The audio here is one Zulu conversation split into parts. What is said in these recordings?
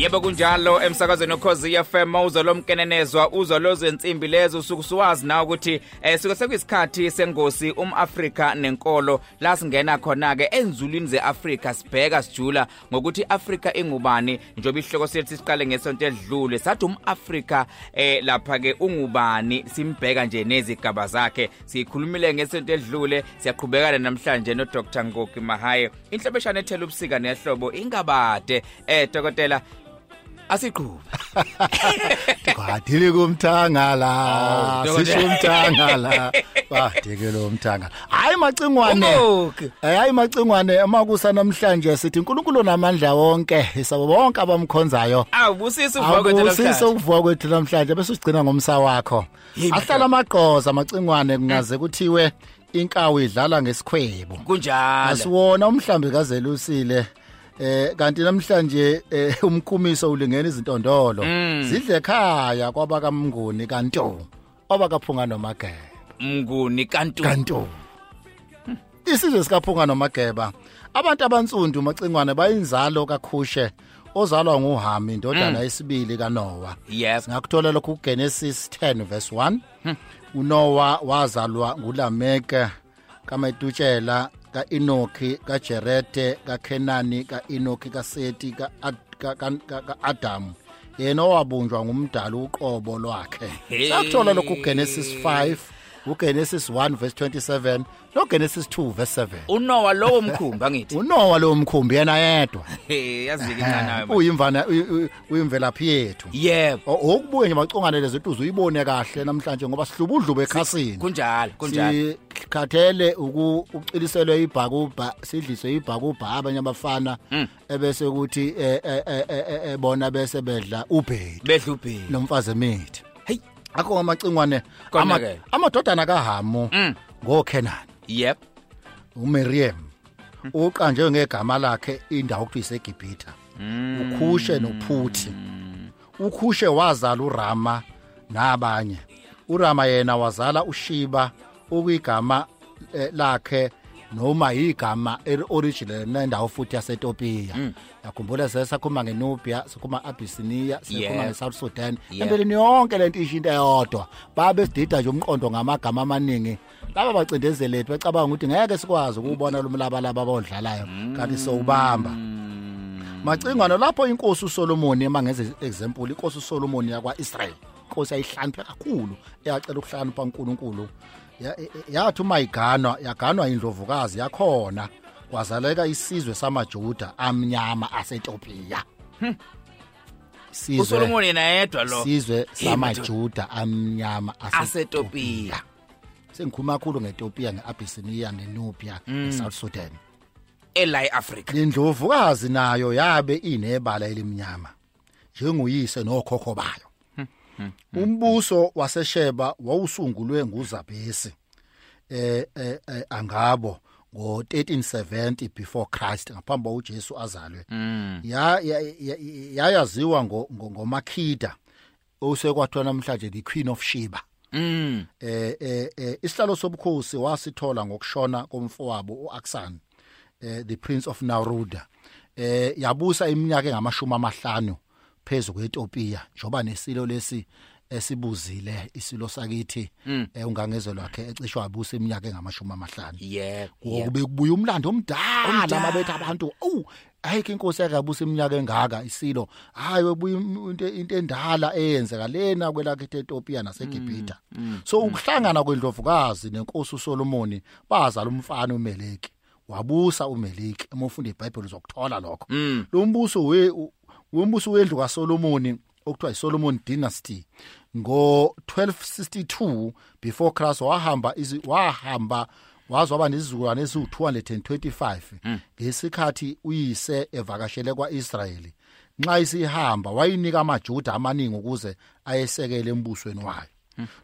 Yebo kunjalo emsakazweni okhozi FM uzolomkenenezwa uzolozo ensimbi lezo usukusuwazi na ukuthi eh suke sekuyisikhathi sengosi umAfrika nenkolo la singena khona ke enzulwini zeAfrika sibheka sijula ngokuthi Afrika ingubani njobe ihloko sethi siqale ngesonto edlule sathi umAfrika eh lapha ke ungubani simbheka nje nezigaba zakhe sikhulumile ngesonto edlule siyaqhubekana namhlanje no Dr Ngoki Mahaye. Inhlobeshana ethela ubusika nehlobo ingabade eh dokotela asiqhube Kwadile kumthangala Oh, sisho umthangala badike lo mthangala hayi macingwane. Eh, hayi macingwane amakusa namhlanje sithi uNkulunkulu namandla wonke isabo bonke abamkhonzayo. Awubusisa uvuka kwethu namhlanje. Ukuvuka kwethu namhlanje bese usigcina ngomsa wakho. Ahlala amagqoza macingwane kungaze kuthiwe inkawu idlala ngesikhwebo kunjalo. Asiwona umhlambi kazelusile. Eh kanti namhlanje eh, umkhumiso ulingena izintondolo zidle ekhaya kwabakamnguni kanto obakaphunga nomageba. Mnguni kantu kanto isizwe sikaphunga nomageba abantu abansundu macingwane bayinzalo kakhushe ozalwa nguHami indodana yesibili kaNoah singakuthola lokhu kuGenesis 10 verse 1 uNoah wazalwa nguLameke kaMetutshela kaEnoki kaJerete kaKenani kaEnoki kaSeti ka- ka- ka- ka- ka-Adamu. Yena owabunjwa ngumdala uqobo lwakhe. Sakuthola lokhu kuGenesis 5 uGenesis 1 verse 27 noGenesis 2 verse 7 unowa lowo mkhumbi angithi. uNoah lo mkhumbi yena yedwa. Yazike incane uyimvana uyi- uyi- uyimvelaphi yethu. Yebo. Okubuye nje bacunganele zethu uzuyibone kahle namhlanje ngoba sihlubudlube ekhasini. Kunjalo kunjalo. Sikhathele uku- uciliselwe ibhakuba sidliswe ibhakuba abanye abafana ebese ukuthi eh, eh, eh, eh, bese bedla ubhedi. Bedla ubhili nomfazi emithi hey. Akho ngamacingwane Kona ama- ke. amadodana kaHamu Mm. ngoKenan yep. uMiriam uqanje ngegama lakhe indawo okuthiwa iseGibhitha. Ukhushe nophuthi. Ukhushe wazala uRama nabanye. uRama yena wazala uShiba okuyigama eh, lakhe noma igama original nendawo futhi yaseTopiya yakhumbula sesakhuluma ngeNubia sikhuluma Abyssinia sikhuluma ngeSouth Sudan. Empeleni yonke lento isho into eyodwa babe sidida nje umqondo ngamagama amaningi. Laba bacindezeli lethu becabanga ukuthi ngeke sikwazi ukubona lo mlabalaba abodlalayo kanti sowubamba. Macingano lapho inkosi uSolomon emangeze example inkosi uSolomon yakwaIsrael inkosi ayihlakaniphe kakhulu eyacela ukuhlakanipha uNkulunkulu. Yathi uma iganwa yaganwa indlovukazi yakhona kwazaleka isizwe samaJuda amnyama aseTopiya Sizwe uSolomon yena yedwa lo. sizwe Hey, samaJuda amnyama Asetopiya. sengikhuluma kakhulu ngeTopiya ngeAbyssinia neNubia neSouth Sudan. Ela eAfrica indlovukazi nayo yabe inebala elimnyama njenguyise nokhokho bayo. Umbuso wasesheba wawusungulwe nguzabhesi eh eh, eh, angabo ngo 1370 before Christ ngaphambi uJesu azalwe. Ya ya- ya- yayaziwa ngo ngo- ngoMakhida osekwathiwa namhlanje the queen of Sheba. Mm. Eh eh eh, isihlalo sobukhosi wasithola ngokushona komfowabo uAksan eh the prince of Naruda eh yabusa iminyaka engamashumi amahlanu phezulu kweTopiya njoba nesilo lesi esibuzile isilo sakithi eh ungangezwe lwakhe ecishwa wabusa iminyaka engamashumi amahlanu. Yep kube kubuya umlando omdala mabethu abantu awu ayike inkosi yakabusa iminyaka engaka isilo. Hayi webuya into into endala eyenzeka lena kwelakithi eTopiya naseGibhitha. So ukuhlangana kwendlovukazi nenkosi uSolomon bazala umfana uMeleki wabusa uMeleki emofunda iBhayibheli zokuthola lokho. Lo mbuso we wombuso wendlu kaSolomon okuthiwa iSolomon dynasty ngo 1262 before Christ wahamba izi wahamba waze waba nezizukulwane eziwu225 ngesikhathi uyise evakashele kwaIsrayeli. Nxa isihamba wayinika amaJuda amaningi ukuze ayesekele embusweni wayo.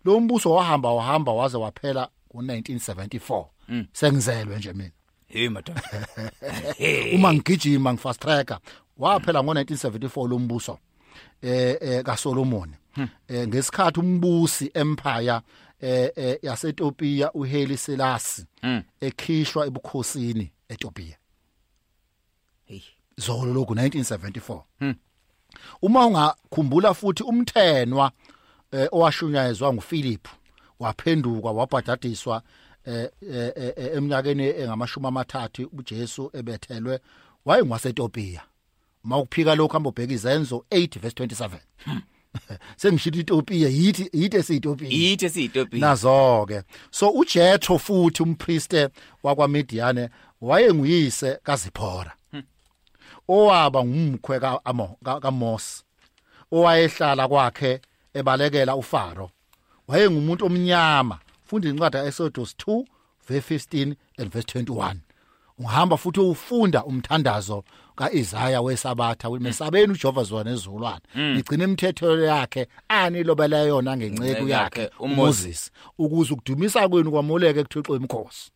Lo mbuso wahamba wahamba waze waphela ngo1974 sengizelwe nje mina. Hey madoda uma ngigijima ngifast tracker. Waphela ngo1974 lo mbuso eh eh kaSolomon. Eh ngesikhathi umbusi empire eh eh yaseTopiya uHeli Selassie ekhishwa ebukhosini eTopiya hey. Zolo lokhu 1974 uma ungakhumbula futhi umthenwa eh, owashunyayezwa nguPhilip waphenduka wabhadadiswa eh, eminyakeni engamashumi amathathu uJesu ebethelwe wayengwaseTopia mawukuphika lokho hamba ubheka izenzo 8 verse 27 sengishilo iTopia yithi yithi esiyitopia yithi esiyitopia nazo ke so uJethro futhi umprieste wakwaMidian wayenguyise kaZiphora owaba ngumkhwe kaAmo kaMos owayehlala kwakhe ebalekela uFaro. Wayengumuntu omnyama. Funda incwadi kaExodus 2 verse 15 and verse 21 ungahamba futhi ufunda umthandazo kaIsaya wesabatha umesabeni uJehova zona ezulwane. Igcina imithetho yakhe anilobela yona ngenceku yakhe uMoses. Ukuze ukudumisa kwenu kwamoleke kuthixo emkhosi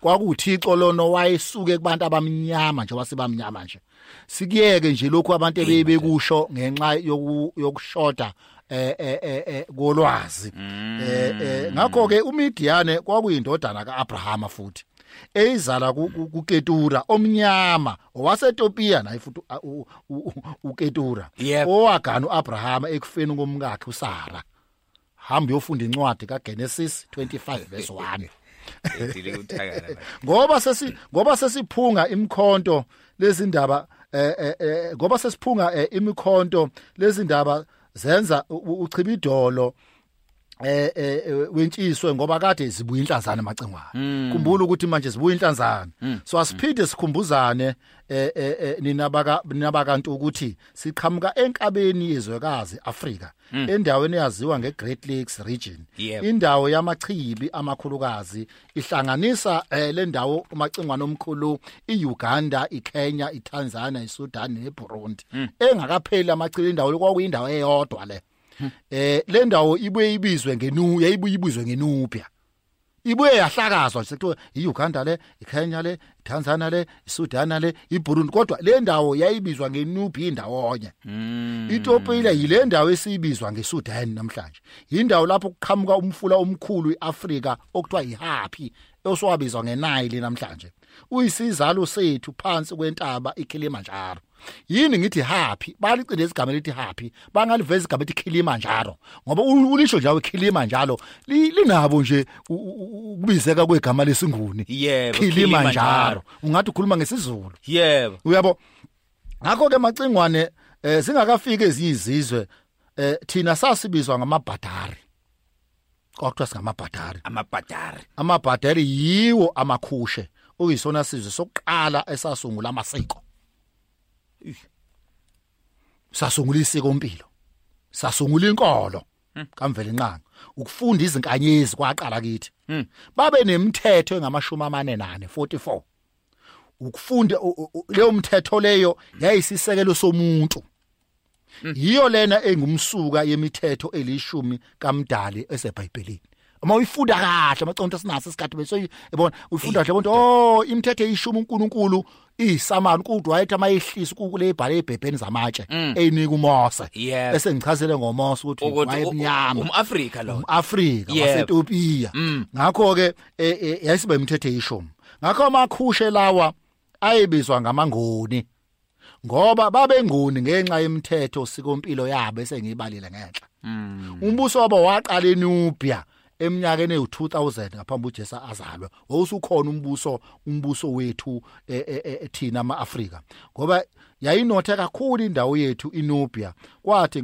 kwakuthixo lona wayesuke kubantu abamnyama nje wasebamnyama nje. Sikiyeke nje lokhu abantu ebebekusho ngenxa yokushoda eh eh eh kolwazi. Eh eh ngakho ke uMidiane kwakuyindodana kaAbrahama futhi. Eyizala kuKetura omnyama owaseTopia naye futhi uKetura owagana uAbrahama ekufeni komkakhe uSara. Hamba uyofunda incwadi kaGenesis 25 verse 1 ngoba sesi ngoba sesiphunga imkhonto lezindaba eh ngoba sesiphunga imikhonto lezindaba zenza uchibidolo eh eh wentshiswe ngoba kade zibuya inhlanzana emacengwane kumbula ukuthi manje zibuya inhlanzana so asiphinde sikhumbuzane eh eh ninabaka ninabakantu ukuthi siqhamuka enkabeni yezwekazi Afrika endaweni eyaziwa ngeGreat Lakes region. Indawo yamachibi amakhulukazi ihlanganisa le ndawo umacengwane omkhulu iUganda iKenya iTanzania iSudan neBurundi. Engakapheli amachibi indawo lokuyindawo eyodwa le. Eh le ndawo ibuye ibizwe ngenu yayibuye ibizwe ngenubia ibuye yahlakazwa sekuthiwa iUganda le iKenya le iTanzania le iSudan le iBurundi. Kodwa le ndawo yayibizwa ngenubia indawonye. iTopia yile ndawo esibizwa ngeSudan namhlanje. Indawo lapho kuqhamuka umfula omkhulu eAfrika okuthiwa iHappy oswabizwa ngeNile namhlanje. Uyisizalo sethu phansi kwentaba iKilimanjaro. Yini ngithi happy balicinde isigaba lithi happy bangaliveza igaba lithi Kilimanjaro. Ngoba ulisho nje Kilimanjaro linabo nje ukubizeka kwegama lesinguni. Yebo Kilimanjaro. Ungathi ukhuluma ngesizulu. Yebo. Uyabo? Ngakho ke macingwane eh singakafika eziyizizwe eh thina sasibizwa ngamabhadari kwakuthiwa singamabhadari. Amabhadari. Amabhadari yiwo amakhushe okuyisona sizwe sokuqala esasungula amasiko. Sasungula isiko impilo sasungula inkolo. Kamvele inqanga. Ukufunda izinkanyezi kwaqala kithi. Babe nemithetho engamashumi amane nane 44 ukufunda leyo mthetho leyo yayisisekelo somuntu. Yiyo lena engumsuka yemithetho elishumi kamdali eseBhayibhelini. Uma uyifunda kahle amaconto sinaso isikhathi bese yabona uyifunda kahle bonke oh imithetho eyishumi uNkulunkulu isamani kude wayethi amayehlisa kule ibhale ebhebheni zamatshe eyinika uMose. Bese ngichazele ngoMose ukuthi wayemnyama. umAfrika lo. umAfrika waseTopia ngakho ke yayisibe imithetho eyishumi. Ngakho amakhushe lawa ayebizwa ngamangoni ngoba babengoni ngenxa yemithetho sikompilo yabo esengibalile ngenhla. Umbuso wabo waqala eNubia eminyakeni eyi2000 ngaphambi uJesu azalwe. Wawusukhona umbuso umbuso wethu thina amaAfrika. Ngoba yayinothe kakhulu indawo yethu iNubia kwathi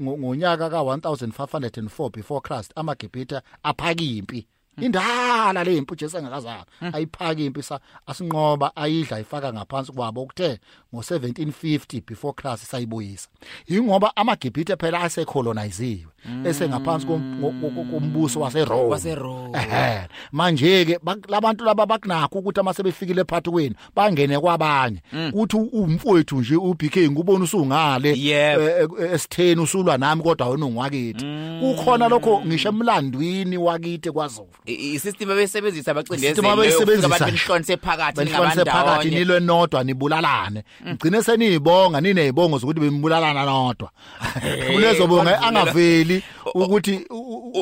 ngonyaka ka1504 before Christ amaGibhithe aphaka impi indala le impu Jesu engakazalwa ayiphaka impi asinqoba ayidla ifaka ngaphansi kwabo okuthe ngo1750 before Christ sayibuyisa. Ingoba amaGibhithe phela asecoloniziwe esengaphansi kombuso waseRome waseRome ehe. Manje ke labantu laba bakunakho ukuthi ama sebefikile ephathweni bangene kwabanye. Kuthi umfowethu nje uBK ngubona usungale esitheni usulwa nami kodwa wena ungwakithi kukhona lokho ngisho emlandwini wakithi kwaZulu. Isystem abesebenzisa abacindezeli abesebenzisa. abantu benihlonise phakathi benihlonise phakathi nilwe nodwa nibulalane. Ngcine seniyibonga ninezibongo zokuthi bembulalana nodwa kulezobonga angaveli ukuthi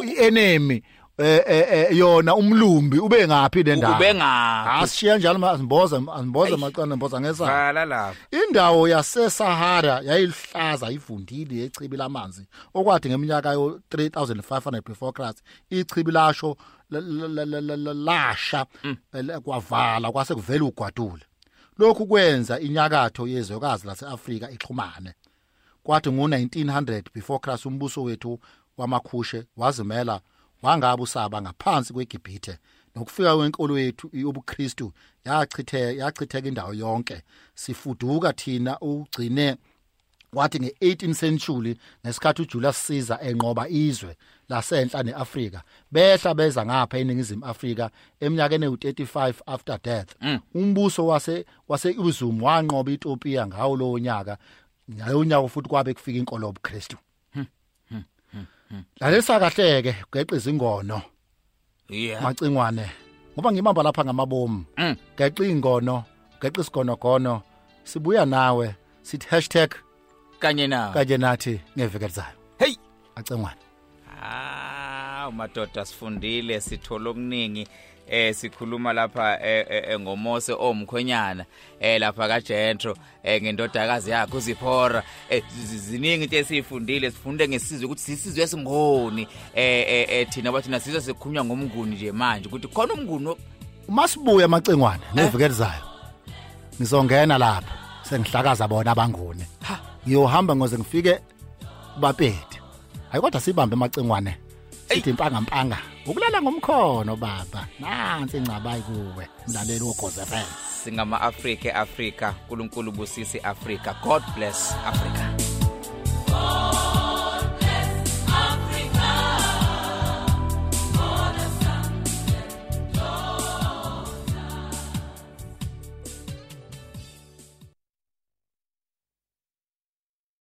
ienemy eh eh eh, yona umlumbi ube ngapi le ndawo? Ubengaphi asishiya njalo masimboza simboza macana mboza ngesa vala lapha. Indawo yaseSahara yayilihlaza ivundile echibi lamanzi. Okwathi ngeminyaka yo 3500 before Christ ichibi lasho la- la- la- la- la- lasha eh, kwavala kwase kuvela ugwadule. Lokhu kwenza inyakatho yezwekazi laseAfrika ixhumane. Kwathi ngo1900 before Christ umbuso wethu wamakhushe wazimela wangabe usaba ngaphansi kweGibhithe. Nokufika kwenkolo yethu yobuKristu yachithe yachitheka indawo yonke. Sifuduka thina ugcine kwathi nge18 century ngesikhathi uJulius Caesar enqoba izwe lasenhla neAfrika. Behla beza ngapha eningizimu Afrika eminyakeni u35 after death. Umbuso wase wase uZum wanqoba iTopia ngawo lo nyaka. Ngayo nyaka futhi kwabe kufika inkolo yobuKristu. Lalesa kahleke geqa izingono. Yeah. Macingwane ngoba ngimamba lapha ngamabomu. Geqa ingono geqa isigonogono sibuya nawe sithi kanye nawe. kanje nathi ngeveke lizayo hey! Acengwane Ah, madoda sifundile sithola okuningi. Eh sikhuluma lapha eh, eh, eh, ngomose omkhonyana eh lapha kaJentro eh ngendodakazi yakhe uZiphora. Eh zi- ziningi into esifundile sifunde ngesizwe ukuthi sisizwe esingoni. Eh eh, eh thina bathi nasizwe sekukhulunywa ngomnguni nje manje ukuthi khona umnguni o- masibuya macengwane ngeveke lizayo ngizongena lapha sengihlakaza bona abanguni ngiyohamba ngoze ngifike kubapedi hayi kodwa sibambe macengwane sithi impanga mpanga ukulala ngomkhono baba. Nansi ingcabayi kuwe mlaleli wogoze FM singama Africa Africa uNkulunkulu busisi Africa God bless Africa